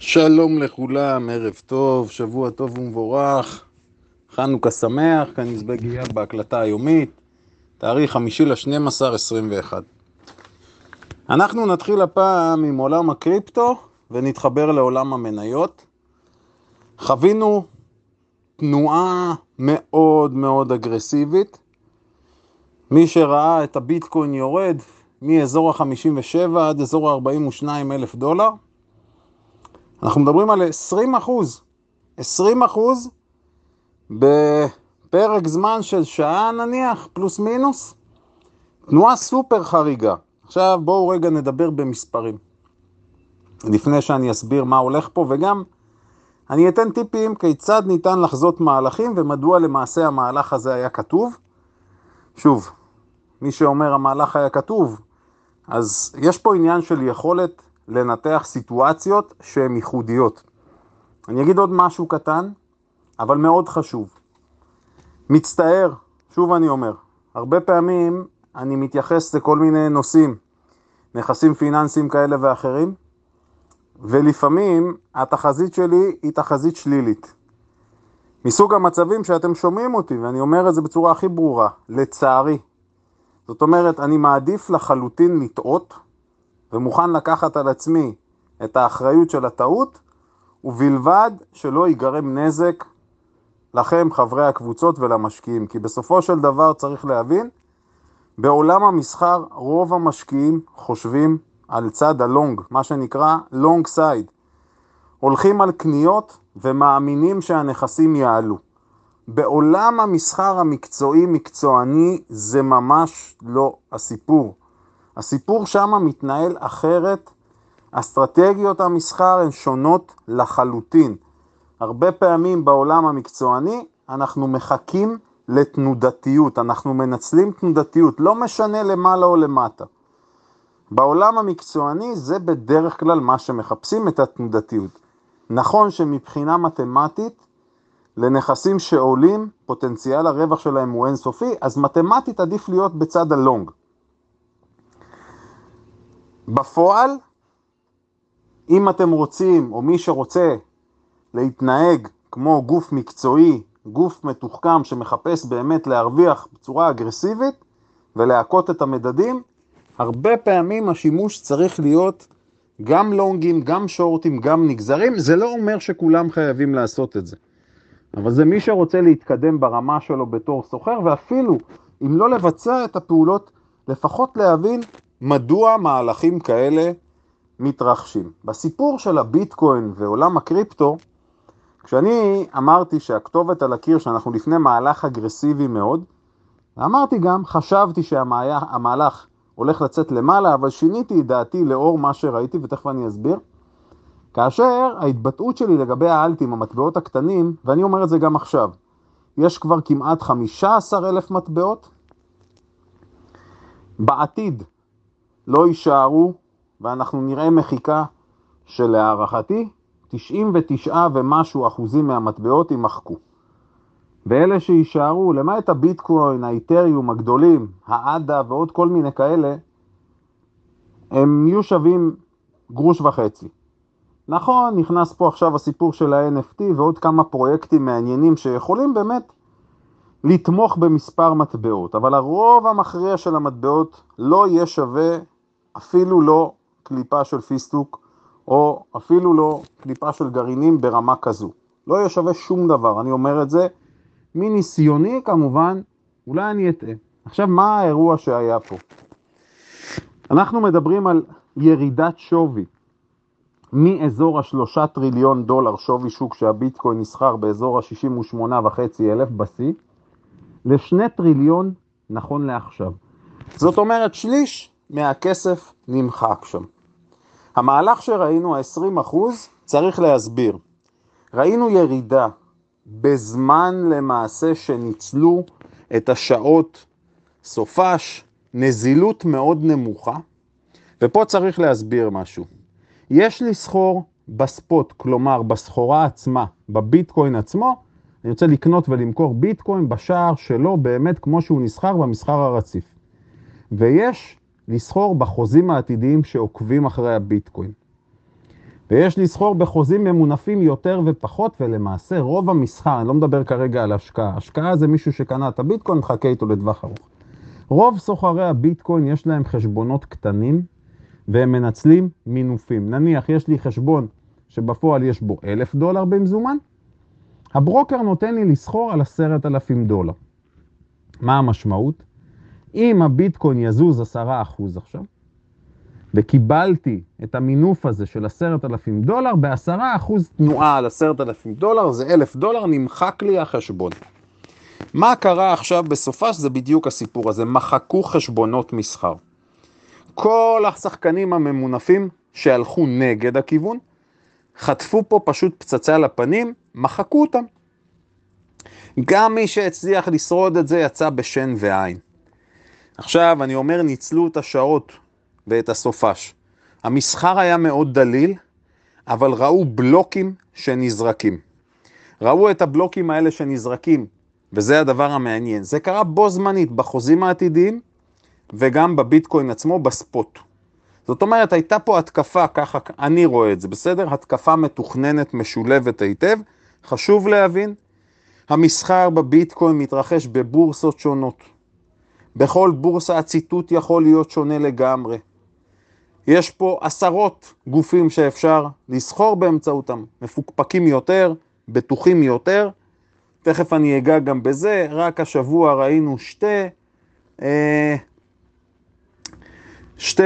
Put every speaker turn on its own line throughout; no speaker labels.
שלום לכולם, ערב טוב, שבוע טוב ומבורך, חנוכה שמח, כאן מזבג אייל בהקלטה היומית, תאריך חמישי לשנים עשר עשרים ואחד. אנחנו נתחיל הפעם עם עולם הקריפטו ונתחבר לעולם המניות. חווינו תנועה מאוד מאוד אגרסיבית. מי שראה את הביטקוין יורד מאזור ה-57 עד אזור ה-42 אלף דולר, אנחנו מדברים על 20 אחוז, 20 אחוז בפרק זמן של שעה נניח, פלוס מינוס, תנועה סופר חריגה. עכשיו בואו רגע נדבר במספרים, לפני שאני אסביר מה הולך פה, וגם אני אתן טיפים כיצד ניתן לחזות מהלכים ומדוע למעשה המהלך הזה היה כתוב. שוב, מי שאומר המהלך היה כתוב, אז יש פה עניין של יכולת לנתח סיטואציות שהן ייחודיות. אני אגיד עוד משהו קטן, אבל מאוד חשוב. מצטער, שוב אני אומר, הרבה פעמים אני מתייחס לכל מיני נושאים, נכסים פיננסיים כאלה ואחרים, ולפעמים התחזית שלי היא תחזית שלילית. מסוג המצבים שאתם שומעים אותי, ואני אומר את זה בצורה הכי ברורה, לצערי. זאת אומרת, אני מעדיף לחלוטין לטעות, ומוכן לקחת על עצמי את האחריות של הטעות, ובלבד שלא ייגרם נזק לכם, חברי הקבוצות ולמשקיעים. כי בסופו של דבר צריך להבין, בעולם המסחר רוב המשקיעים חושבים על צד הלונג, מה שנקרא לונג סייד. הולכים על קניות ומאמינים שהנכסים יעלו. בעולם המסחר המקצועי מקצועני זה ממש לא הסיפור. הסיפור שם מתנהל אחרת, אסטרטגיות המסחר הן שונות לחלוטין. הרבה פעמים בעולם המקצועני אנחנו מחכים לתנודתיות, אנחנו מנצלים תנודתיות, לא משנה למעלה או למטה. בעולם המקצועני זה בדרך כלל מה שמחפשים את התנודתיות. נכון שמבחינה מתמטית, לנכסים שעולים, פוטנציאל הרווח שלהם הוא אינסופי, אז מתמטית עדיף להיות בצד הלונג. בפועל, אם אתם רוצים, או מי שרוצה להתנהג כמו גוף מקצועי, גוף מתוחכם שמחפש באמת להרוויח בצורה אגרסיבית ולהכות את המדדים, הרבה פעמים השימוש צריך להיות גם לונגים, גם שורטים, גם נגזרים. זה לא אומר שכולם חייבים לעשות את זה. אבל זה מי שרוצה להתקדם ברמה שלו בתור סוחר, ואפילו אם לא לבצע את הפעולות, לפחות להבין מדוע מהלכים כאלה מתרחשים. בסיפור של הביטקוין ועולם הקריפטו, כשאני אמרתי שהכתובת על הקיר, שאנחנו לפני מהלך אגרסיבי מאוד, אמרתי גם, חשבתי שהמהלך הולך לצאת למעלה, אבל שיניתי את דעתי לאור מה שראיתי, ותכף אני אסביר. כאשר ההתבטאות שלי לגבי האלטים, המטבעות הקטנים, ואני אומר את זה גם עכשיו, יש כבר כמעט 15 אלף מטבעות. בעתיד לא יישארו, ואנחנו נראה מחיקה שלהערכתי 99 ומשהו אחוזים מהמטבעות יימחקו. ואלה שיישארו, למעט הביטקוין, האיתריום הגדולים, האדה ועוד כל מיני כאלה, הם יהיו שווים גרוש וחצי. נכון, נכנס פה עכשיו הסיפור של ה-NFT ועוד כמה פרויקטים מעניינים שיכולים באמת לתמוך במספר מטבעות, אבל הרוב המכריע של המטבעות לא יהיה שווה אפילו לא קליפה של פיסטוק, או אפילו לא קליפה של גרעינים ברמה כזו. לא יהיה שווה שום דבר, אני אומר את זה מניסיוני כמובן, אולי אני אטעה. עכשיו, מה האירוע שהיה פה? אנחנו מדברים על ירידת שווי מאזור השלושה טריליון דולר שווי שוק שהביטקוין נסחר באזור ה-68.5 אלף בשיא, לשני טריליון נכון לעכשיו. זאת אומרת, שליש מהכסף נמחק שם. המהלך שראינו, ה-20%, צריך להסביר. ראינו ירידה בזמן למעשה שניצלו את השעות סופש, נזילות מאוד נמוכה, ופה צריך להסביר משהו. יש לסחור בספוט, כלומר בסחורה עצמה, בביטקוין עצמו, אני רוצה לקנות ולמכור ביטקוין בשער שלו באמת כמו שהוא נסחר במסחר הרציף. ויש לסחור בחוזים העתידיים שעוקבים אחרי הביטקוין. ויש לסחור בחוזים ממונפים יותר ופחות, ולמעשה רוב המסחר, אני לא מדבר כרגע על השקעה, השקעה זה מישהו שקנה את הביטקוין, מחכה איתו לטווח ארוך. רוב סוחרי הביטקוין יש להם חשבונות קטנים, והם מנצלים מינופים. נניח יש לי חשבון שבפועל יש בו אלף דולר במזומן, הברוקר נותן לי לסחור על עשרת אלפים דולר. מה המשמעות? אם הביטקוין יזוז עשרה אחוז עכשיו, וקיבלתי את המינוף הזה של עשרת אלפים דולר, בעשרה אחוז תנועה על עשרת אלפים דולר, זה אלף דולר, נמחק לי החשבון. מה קרה עכשיו בסופה שזה בדיוק הסיפור הזה, מחקו חשבונות מסחר. כל השחקנים הממונפים שהלכו נגד הכיוון, חטפו פה פשוט פצצה על הפנים, מחקו אותם. גם מי שהצליח לשרוד את זה יצא בשן ועין. עכשיו, אני אומר, ניצלו את השעות ואת הסופש. המסחר היה מאוד דליל, אבל ראו בלוקים שנזרקים. ראו את הבלוקים האלה שנזרקים, וזה הדבר המעניין. זה קרה בו זמנית בחוזים העתידיים וגם בביטקוין עצמו בספוט. זאת אומרת, הייתה פה התקפה, ככה אני רואה את זה, בסדר? התקפה מתוכננת, משולבת היטב. חשוב להבין, המסחר בביטקוין מתרחש בבורסות שונות. בכל בורסה הציטוט יכול להיות שונה לגמרי. יש פה עשרות גופים שאפשר לסחור באמצעותם, מפוקפקים יותר, בטוחים יותר. תכף אני אגע גם בזה, רק השבוע ראינו שתי, אה, שתי,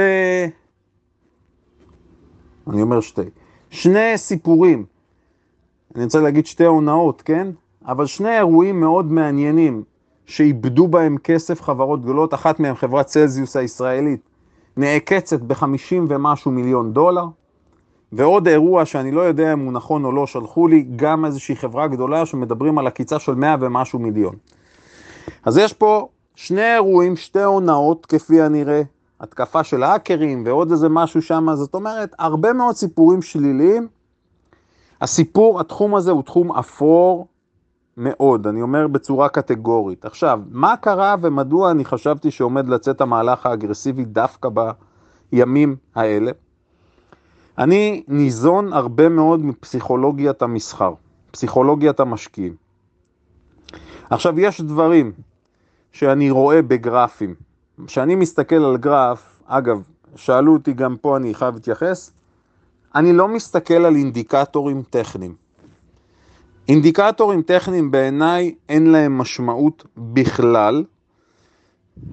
אני אומר שתי, שני סיפורים, אני רוצה להגיד שתי הונאות, כן? אבל שני אירועים מאוד מעניינים שאיבדו בהם כסף חברות גדולות, אחת מהן חברת צלזיוס הישראלית, נעקצת ב-50 ומשהו מיליון דולר, ועוד אירוע שאני לא יודע אם הוא נכון או לא, שלחו לי גם איזושהי חברה גדולה שמדברים על עקיצה של 100 ומשהו מיליון. אז יש פה שני אירועים, שתי הונאות כפי הנראה, התקפה של האקרים ועוד איזה משהו שם, זאת אומרת, הרבה מאוד סיפורים שליליים. הסיפור, התחום הזה הוא תחום אפור מאוד, אני אומר בצורה קטגורית. עכשיו, מה קרה ומדוע אני חשבתי שעומד לצאת המהלך האגרסיבי דווקא בימים האלה? אני ניזון הרבה מאוד מפסיכולוגיית המסחר, פסיכולוגיית המשקיעים. עכשיו, יש דברים שאני רואה בגרפים. כשאני מסתכל על גרף, אגב, שאלו אותי גם פה, אני חייב להתייחס, אני לא מסתכל על אינדיקטורים טכניים. אינדיקטורים טכניים בעיניי אין להם משמעות בכלל.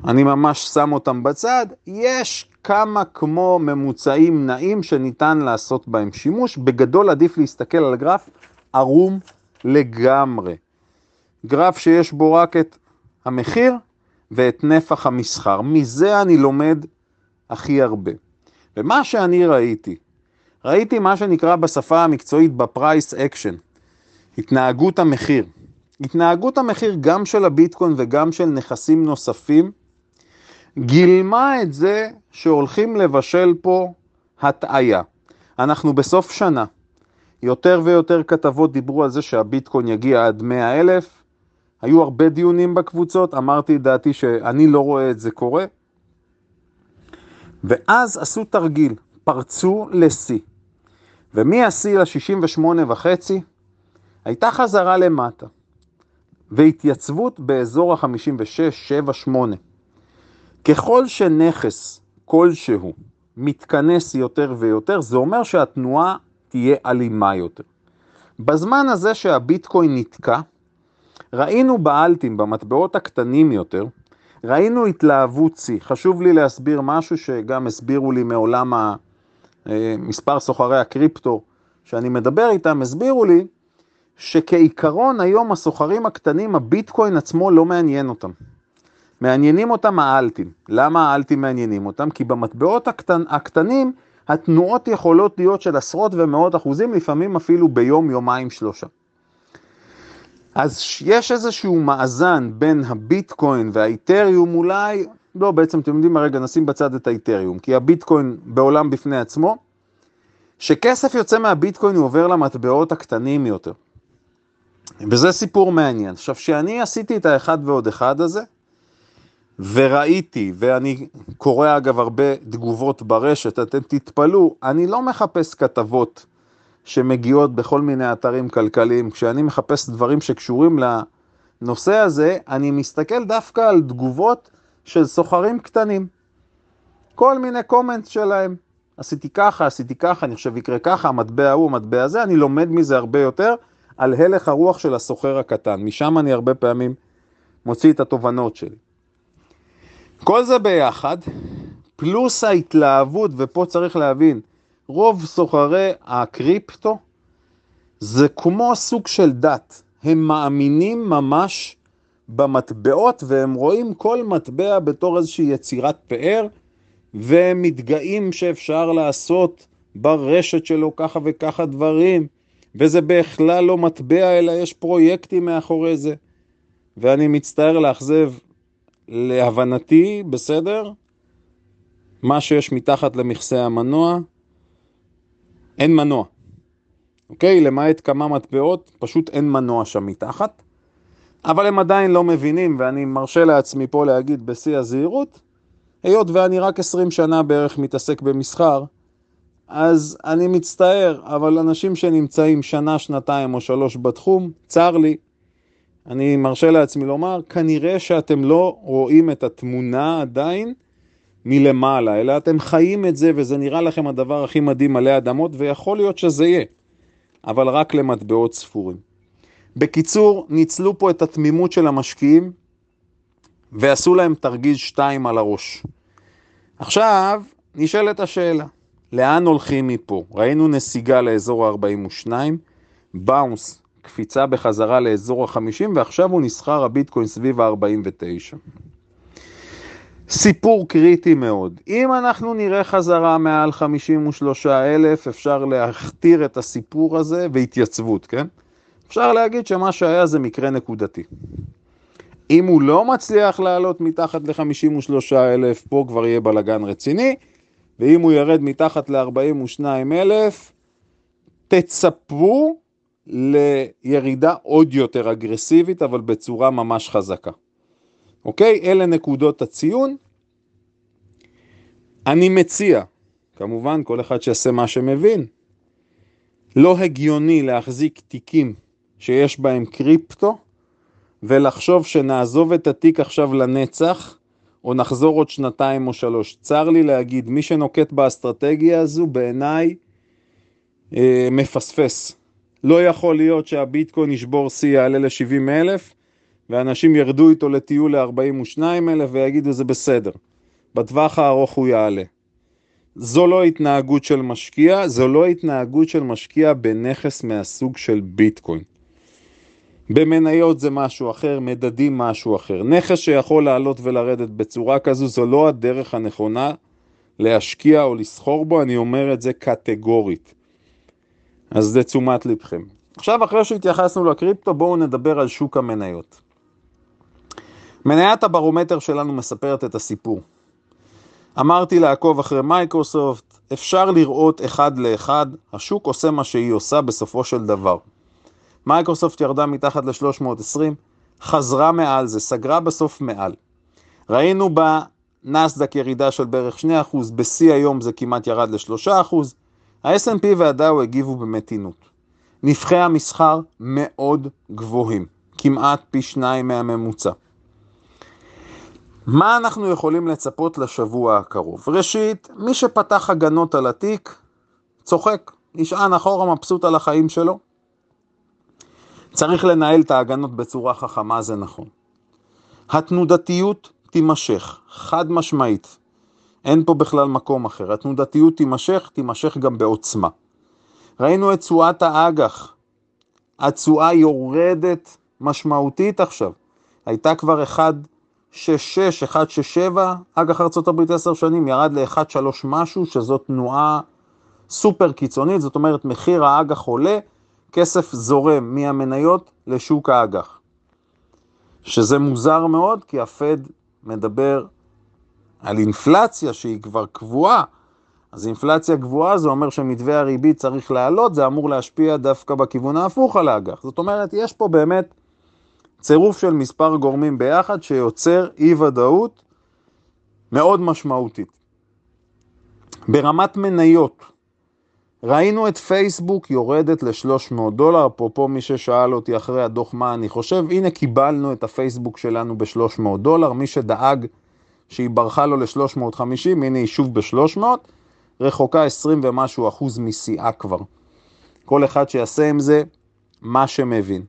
אני ממש שם אותם בצד. יש כמה כמו ממוצעים נעים שניתן לעשות בהם שימוש. בגדול עדיף להסתכל על גרף ערום לגמרי. גרף שיש בו רק את המחיר ואת נפח המסחר. מזה אני לומד הכי הרבה. ומה שאני ראיתי, ראיתי מה שנקרא בשפה המקצועית ב price action. התנהגות המחיר. התנהגות המחיר גם של הביטקוין וגם של נכסים נוספים גילמה את זה שהולכים לבשל פה הטעיה. אנחנו בסוף שנה, יותר ויותר כתבות דיברו על זה שהביטקוין יגיע עד 100 אלף. היו הרבה דיונים בקבוצות, אמרתי את דעתי שאני לא רואה את זה קורה. ואז עשו תרגיל, פרצו לשיא. ומהשיא ל-68 וחצי, הייתה חזרה למטה, והתייצבות באזור ה-56, 7, 8. ככל שנכס כלשהו מתכנס יותר ויותר, זה אומר שהתנועה תהיה אלימה יותר. בזמן הזה שהביטקוין נתקע, ראינו באלטים, במטבעות הקטנים יותר, ראינו התלהבות שיא. חשוב לי להסביר משהו שגם הסבירו לי מעולם אה, מספר סוחרי הקריפטו שאני מדבר איתם, הסבירו לי שכעיקרון היום הסוחרים הקטנים, הביטקוין עצמו לא מעניין אותם. מעניינים אותם האלטים. למה האלטים מעניינים אותם? כי במטבעות הקטנ... הקטנים התנועות יכולות להיות של עשרות ומאות אחוזים, לפעמים אפילו ביום, יומיים, שלושה. אז יש איזשהו מאזן בין הביטקוין והאיתריום אולי, לא בעצם אתם יודעים מה רגע נשים בצד את האיתריום, כי הביטקוין בעולם בפני עצמו, שכסף יוצא מהביטקוין הוא עובר למטבעות הקטנים יותר. וזה סיפור מעניין. עכשיו, כשאני עשיתי את האחד ועוד אחד הזה, וראיתי, ואני קורא אגב הרבה תגובות ברשת, אתם תתפלאו, אני לא מחפש כתבות שמגיעות בכל מיני אתרים כלכליים. כשאני מחפש דברים שקשורים לנושא הזה, אני מסתכל דווקא על תגובות של סוחרים קטנים. כל מיני קומנט שלהם. עשיתי ככה, עשיתי ככה, אני חושב יקרה ככה, המטבע ההוא, המטבע הזה, אני לומד מזה הרבה יותר על הלך הרוח של הסוחר הקטן. משם אני הרבה פעמים מוציא את התובנות שלי. כל זה ביחד, פלוס ההתלהבות, ופה צריך להבין, רוב סוחרי הקריפטו זה כמו סוג של דת. הם מאמינים ממש במטבעות והם רואים כל מטבע בתור איזושהי יצירת פאר והם מתגאים שאפשר לעשות ברשת שלו ככה וככה דברים וזה בכלל לא מטבע אלא יש פרויקטים מאחורי זה ואני מצטער לאכזב להבנתי, בסדר? מה שיש מתחת למכסה המנוע, אין מנוע. אוקיי? למעט כמה מטבעות, פשוט אין מנוע שם מתחת. אבל הם עדיין לא מבינים, ואני מרשה לעצמי פה להגיד בשיא הזהירות, היות ואני רק 20 שנה בערך מתעסק במסחר, אז אני מצטער, אבל אנשים שנמצאים שנה, שנתיים או שלוש בתחום, צר לי, אני מרשה לעצמי לומר, כנראה שאתם לא רואים את התמונה עדיין מלמעלה, אלא אתם חיים את זה וזה נראה לכם הדבר הכי מדהים עלי אדמות, ויכול להיות שזה יהיה, אבל רק למטבעות ספורים. בקיצור, ניצלו פה את התמימות של המשקיעים ועשו להם תרגיל שתיים על הראש. עכשיו, נשאלת השאלה, לאן הולכים מפה? ראינו נסיגה לאזור ה-42, באונס קפיצה בחזרה לאזור ה-50, ועכשיו הוא נסחר הביטקוין סביב ה-49. סיפור קריטי מאוד. אם אנחנו נראה חזרה מעל 53 אלף, אפשר להכתיר את הסיפור הזה והתייצבות, כן? אפשר להגיד שמה שהיה זה מקרה נקודתי. אם הוא לא מצליח לעלות מתחת ל-53 אלף, פה כבר יהיה בלגן רציני, ואם הוא ירד מתחת ל-42 אלף, תצפו לירידה עוד יותר אגרסיבית, אבל בצורה ממש חזקה. אוקיי? אלה נקודות הציון. אני מציע, כמובן כל אחד שיעשה מה שמבין, לא הגיוני להחזיק תיקים שיש בהם קריפטו ולחשוב שנעזוב את התיק עכשיו לנצח או נחזור עוד שנתיים או שלוש. צר לי להגיד, מי שנוקט באסטרטגיה הזו בעיניי אה, מפספס. לא יכול להיות שהביטקוין ישבור שיא, יעלה ל-70 אלף, ואנשים ירדו איתו לטיול ל-42 אלף ויגידו זה בסדר. בטווח הארוך הוא יעלה. זו לא התנהגות של משקיע, זו לא התנהגות של משקיע בנכס מהסוג של ביטקוין. במניות זה משהו אחר, מדדים משהו אחר. נכס שיכול לעלות ולרדת בצורה כזו, זו לא הדרך הנכונה להשקיע או לסחור בו, אני אומר את זה קטגורית. אז זה תשומת לבכם. עכשיו, אחרי שהתייחסנו לקריפטו, בואו נדבר על שוק המניות. מניית הברומטר שלנו מספרת את הסיפור. אמרתי לעקוב אחרי מייקרוסופט, אפשר לראות אחד לאחד, השוק עושה מה שהיא עושה בסופו של דבר. מייקרוסופט ירדה מתחת ל-320, חזרה מעל זה, סגרה בסוף מעל. ראינו בנסדק ירידה של בערך 2%, בשיא היום זה כמעט ירד ל-3%, ה-S&P והדאו הגיבו במתינות. נפחי המסחר מאוד גבוהים, כמעט פי שניים מהממוצע. מה אנחנו יכולים לצפות לשבוע הקרוב? ראשית, מי שפתח הגנות על התיק, צוחק, נשען אחורה מבסוט על החיים שלו. צריך לנהל את ההגנות בצורה חכמה, זה נכון. התנודתיות תימשך, חד משמעית. אין פה בכלל מקום אחר. התנודתיות תימשך, תימשך גם בעוצמה. ראינו את תשואת האג"ח. התשואה יורדת משמעותית עכשיו. הייתה כבר 1.66, 1.67, אג"ח ארה"ב 10 שנים ירד ל-1.3 משהו, שזו תנועה סופר קיצונית, זאת אומרת מחיר האג"ח עולה, כסף זורם מהמניות לשוק האג"ח. שזה מוזר מאוד, כי הפד מדבר על אינפלציה שהיא כבר קבועה, אז אינפלציה גבוהה זה אומר שמתווה הריבית צריך לעלות, זה אמור להשפיע דווקא בכיוון ההפוך על האג"ח. זאת אומרת, יש פה באמת צירוף של מספר גורמים ביחד שיוצר אי ודאות מאוד משמעותית. ברמת מניות, ראינו את פייסבוק יורדת ל-300 דולר, אפרופו מי ששאל אותי אחרי הדוח מה אני חושב, הנה קיבלנו את הפייסבוק שלנו ב-300 דולר, מי שדאג שהיא ברחה לו ל-350, הנה היא שוב ב-300, רחוקה 20 ומשהו אחוז משיאה כבר. כל אחד שיעשה עם זה מה שמבין.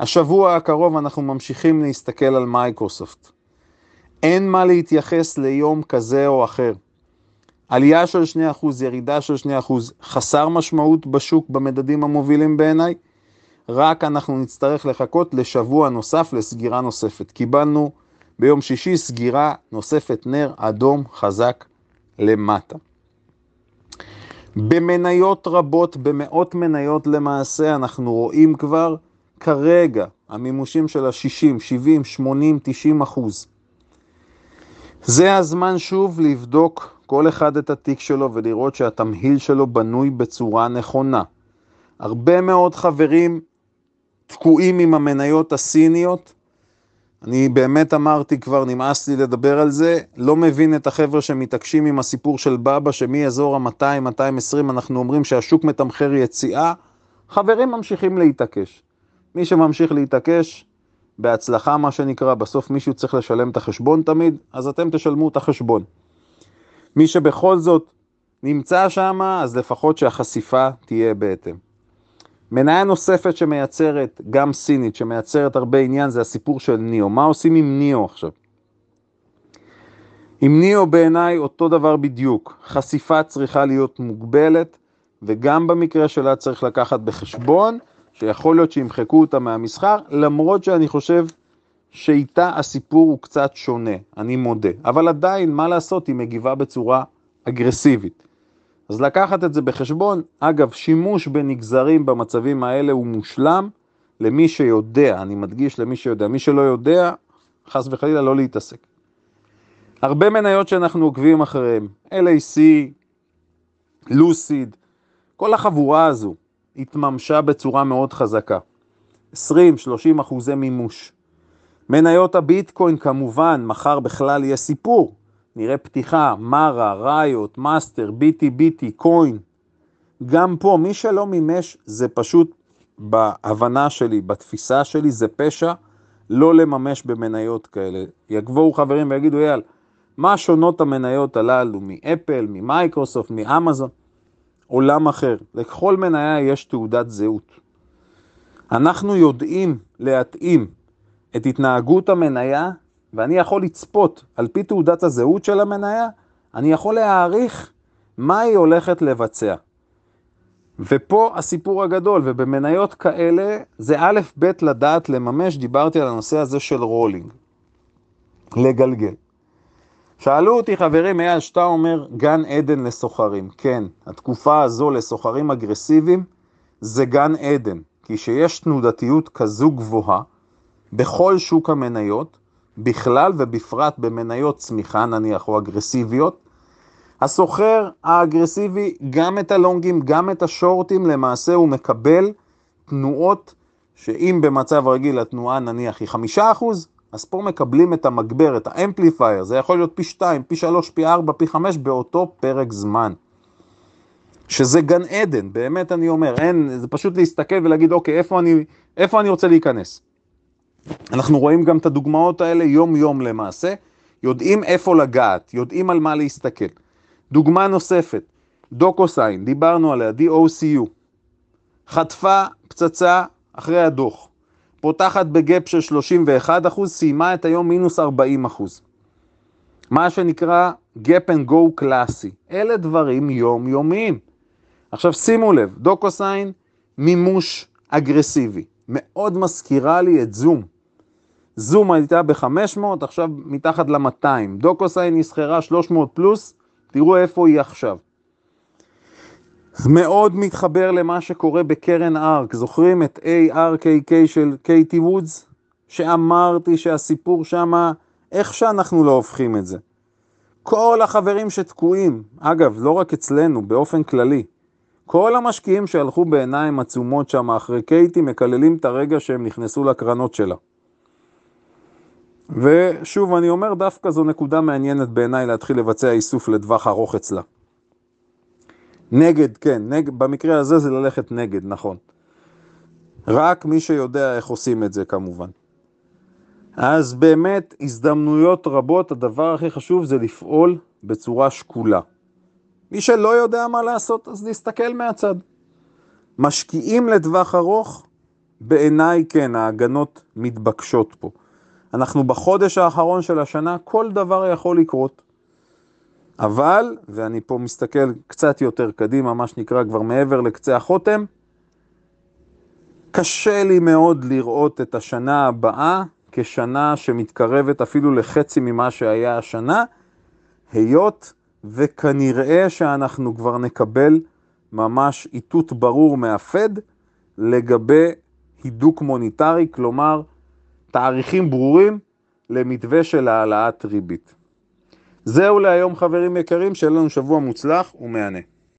השבוע הקרוב אנחנו ממשיכים להסתכל על מייקרוסופט. אין מה להתייחס ליום כזה או אחר. עלייה של 2%, ירידה של 2%, חסר משמעות בשוק במדדים המובילים בעיניי, רק אנחנו נצטרך לחכות לשבוע נוסף, לסגירה נוספת. קיבלנו ביום שישי סגירה נוספת, נר אדום חזק למטה. במניות רבות, במאות מניות למעשה, אנחנו רואים כבר כרגע המימושים של ה-60, 70, 80, 90 אחוז. זה הזמן שוב לבדוק כל אחד את התיק שלו ולראות שהתמהיל שלו בנוי בצורה נכונה. הרבה מאוד חברים תקועים עם המניות הסיניות. אני באמת אמרתי כבר, נמאס לי לדבר על זה, לא מבין את החבר'ה שמתעקשים עם הסיפור של בבא, שמאזור ה-200-220 אנחנו אומרים שהשוק מתמחר יציאה, חברים ממשיכים להתעקש. מי שממשיך להתעקש, בהצלחה מה שנקרא, בסוף מישהו צריך לשלם את החשבון תמיד, אז אתם תשלמו את החשבון. מי שבכל זאת נמצא שם, אז לפחות שהחשיפה תהיה בהתאם. מניה נוספת שמייצרת, גם סינית, שמייצרת הרבה עניין, זה הסיפור של ניאו. מה עושים עם ניאו עכשיו? עם ניאו בעיניי אותו דבר בדיוק. חשיפה צריכה להיות מוגבלת, וגם במקרה שלה צריך לקחת בחשבון שיכול להיות שימחקו אותה מהמסחר, למרות שאני חושב שאיתה הסיפור הוא קצת שונה, אני מודה. אבל עדיין, מה לעשות, היא מגיבה בצורה אגרסיבית. אז לקחת את זה בחשבון, אגב, שימוש בנגזרים במצבים האלה הוא מושלם למי שיודע, אני מדגיש למי שיודע, מי שלא יודע, חס וחלילה לא להתעסק. הרבה מניות שאנחנו עוקבים אחריהן, LAC, לוסיד, כל החבורה הזו התממשה בצורה מאוד חזקה. 20-30 אחוזי מימוש. מניות הביטקוין כמובן, מחר בכלל יהיה סיפור. נראה פתיחה, מרה, ראיות, מאסטר, ביטי ביטי, קוין. גם פה, מי שלא מימש, זה פשוט בהבנה שלי, בתפיסה שלי, זה פשע לא לממש במניות כאלה. יגבוהו חברים ויגידו, אייל, מה שונות המניות הללו מאפל, ממייקרוסופט, מאמזון? עולם אחר. לכל מניה יש תעודת זהות. אנחנו יודעים להתאים את התנהגות המניה, ואני יכול לצפות על פי תעודת הזהות של המניה, אני יכול להעריך מה היא הולכת לבצע. ופה הסיפור הגדול, ובמניות כאלה זה א' ב' לדעת לממש, דיברתי על הנושא הזה של רולינג, לגלגל. שאלו אותי חברים, אייל, שאתה אומר גן עדן לסוחרים. כן, התקופה הזו לסוחרים אגרסיביים זה גן עדן, כי שיש תנודתיות כזו גבוהה בכל שוק המניות, בכלל ובפרט במניות צמיחה נניח או אגרסיביות, הסוחר האגרסיבי, גם את הלונגים, גם את השורטים, למעשה הוא מקבל תנועות שאם במצב רגיל התנועה נניח היא חמישה אחוז, אז פה מקבלים את המגבר, את האמפליפייר, זה יכול להיות פי 2, פי 3, פי 4, פי 5 באותו פרק זמן. שזה גן עדן, באמת אני אומר, אין, זה פשוט להסתכל ולהגיד, אוקיי, איפה אני, איפה אני רוצה להיכנס? אנחנו רואים גם את הדוגמאות האלה יום-יום למעשה, יודעים איפה לגעת, יודעים על מה להסתכל. דוגמה נוספת, דוקוסיין, דיברנו עליה, DOCU, חטפה פצצה אחרי הדוח. פותחת בגאפ של 31 אחוז, סיימה את היום מינוס 40 אחוז. מה שנקרא gap and go קלאסי. אלה דברים יומיומיים. עכשיו שימו לב, דוקוסיין מימוש אגרסיבי. מאוד מזכירה לי את זום. זום הייתה ב-500, עכשיו מתחת ל-200. דוקוסיין נסחרה 300 פלוס, תראו איפה היא עכשיו. מאוד מתחבר למה שקורה בקרן ארק, זוכרים את ARKK של קייטי וודס? שאמרתי שהסיפור שמה, איך שאנחנו לא הופכים את זה. כל החברים שתקועים, אגב, לא רק אצלנו, באופן כללי, כל המשקיעים שהלכו בעיניים עצומות שם אחרי קייטי, מקללים את הרגע שהם נכנסו לקרנות שלה. ושוב, אני אומר, דווקא זו נקודה מעניינת בעיניי להתחיל לבצע איסוף לטווח ארוך אצלה. נגד, כן, נג, במקרה הזה זה ללכת נגד, נכון. רק מי שיודע איך עושים את זה כמובן. אז באמת הזדמנויות רבות, הדבר הכי חשוב זה לפעול בצורה שקולה. מי שלא יודע מה לעשות, אז להסתכל מהצד. משקיעים לטווח ארוך, בעיניי כן, ההגנות מתבקשות פה. אנחנו בחודש האחרון של השנה, כל דבר יכול לקרות. אבל, ואני פה מסתכל קצת יותר קדימה, מה שנקרא כבר מעבר לקצה החותם, קשה לי מאוד לראות את השנה הבאה כשנה שמתקרבת אפילו לחצי ממה שהיה השנה, היות וכנראה שאנחנו כבר נקבל ממש איתות ברור מהפד לגבי הידוק מוניטרי, כלומר תאריכים ברורים למתווה של העלאת ריבית. זהו להיום חברים יקרים, שיהיה לנו שבוע מוצלח ומהנה.